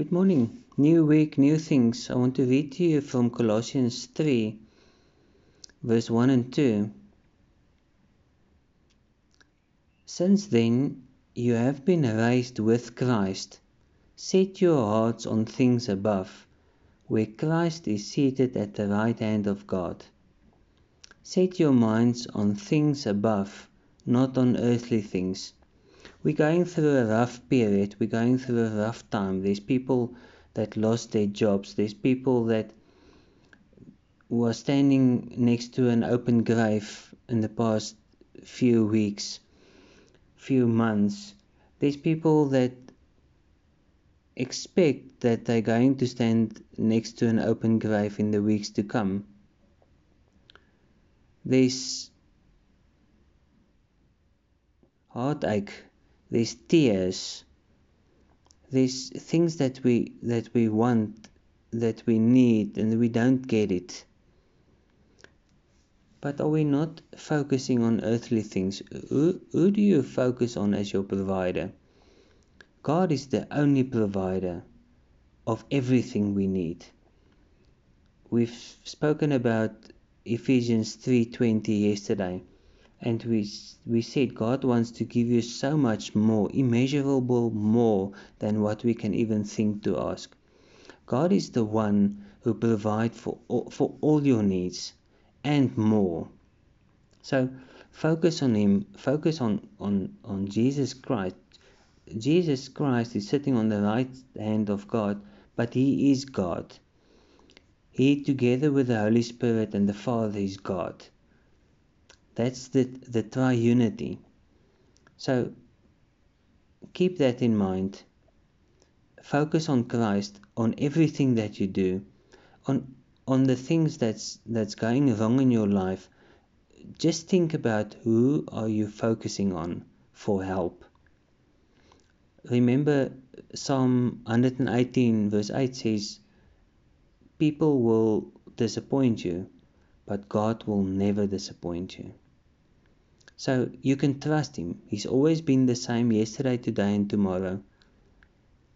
Good morning. New week, new things. I want to read to you from Colossians 3, verse 1 and 2. Since then, you have been raised with Christ. Set your hearts on things above, where Christ is seated at the right hand of God. Set your minds on things above, not on earthly things we're going through a rough period. We're going through a rough time. There's people that lost their jobs. There's people that were standing next to an open grave in the past few weeks, few months. There's people that expect that they're going to stand next to an open grave in the weeks to come. There's heartache there's tears these things that we that we want that we need and we don't get it. But are we not focusing on earthly things? Who, who do you focus on as your provider? God is the only provider of everything we need. We've spoken about ephesians 3.20 yesterday and we we said God wants to give you so much more, immeasurable more than what we can even think to ask. God is the one who provides for all, for all your needs and more. So focus on him, focus on on on Jesus Christ. Jesus Christ is sitting on the right hand of God, but he is God. He together with the Holy Spirit and the Father is God. That's the, the triunity. So keep that in mind. Focus on Christ, on everything that you do, on on the things that's that's going wrong in your life. Just think about who are you focusing on for help. Remember Psalm 118 verse 8 says, People will disappoint you, but God will never disappoint you. So you can trust Him. He's always been the same yesterday, today, and tomorrow.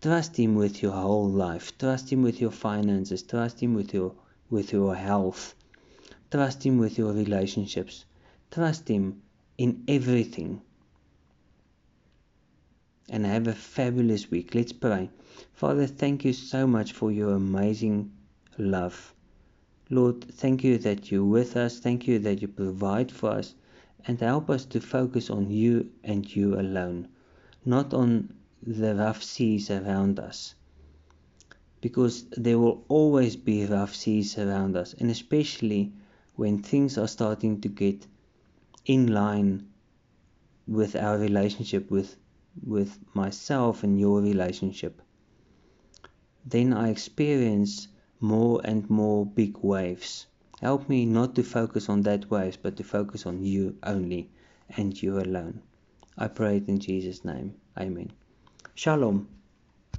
Trust Him with your whole life. Trust Him with your finances. Trust Him with your with your health. Trust Him with your relationships. Trust Him in everything. And have a fabulous week. Let's pray. Father, thank you so much for your amazing love. Lord, thank you that you're with us. Thank you that you provide for us and help us to focus on you and you alone, not on the rough seas around us. Because there will always be rough seas around us, and especially when things are starting to get in line with our relationship with with myself and your relationship then I experience more and more big waves Help me not to focus on that waves, but to focus on you only and you alone. I pray it in Jesus' name. Amen. Shalom.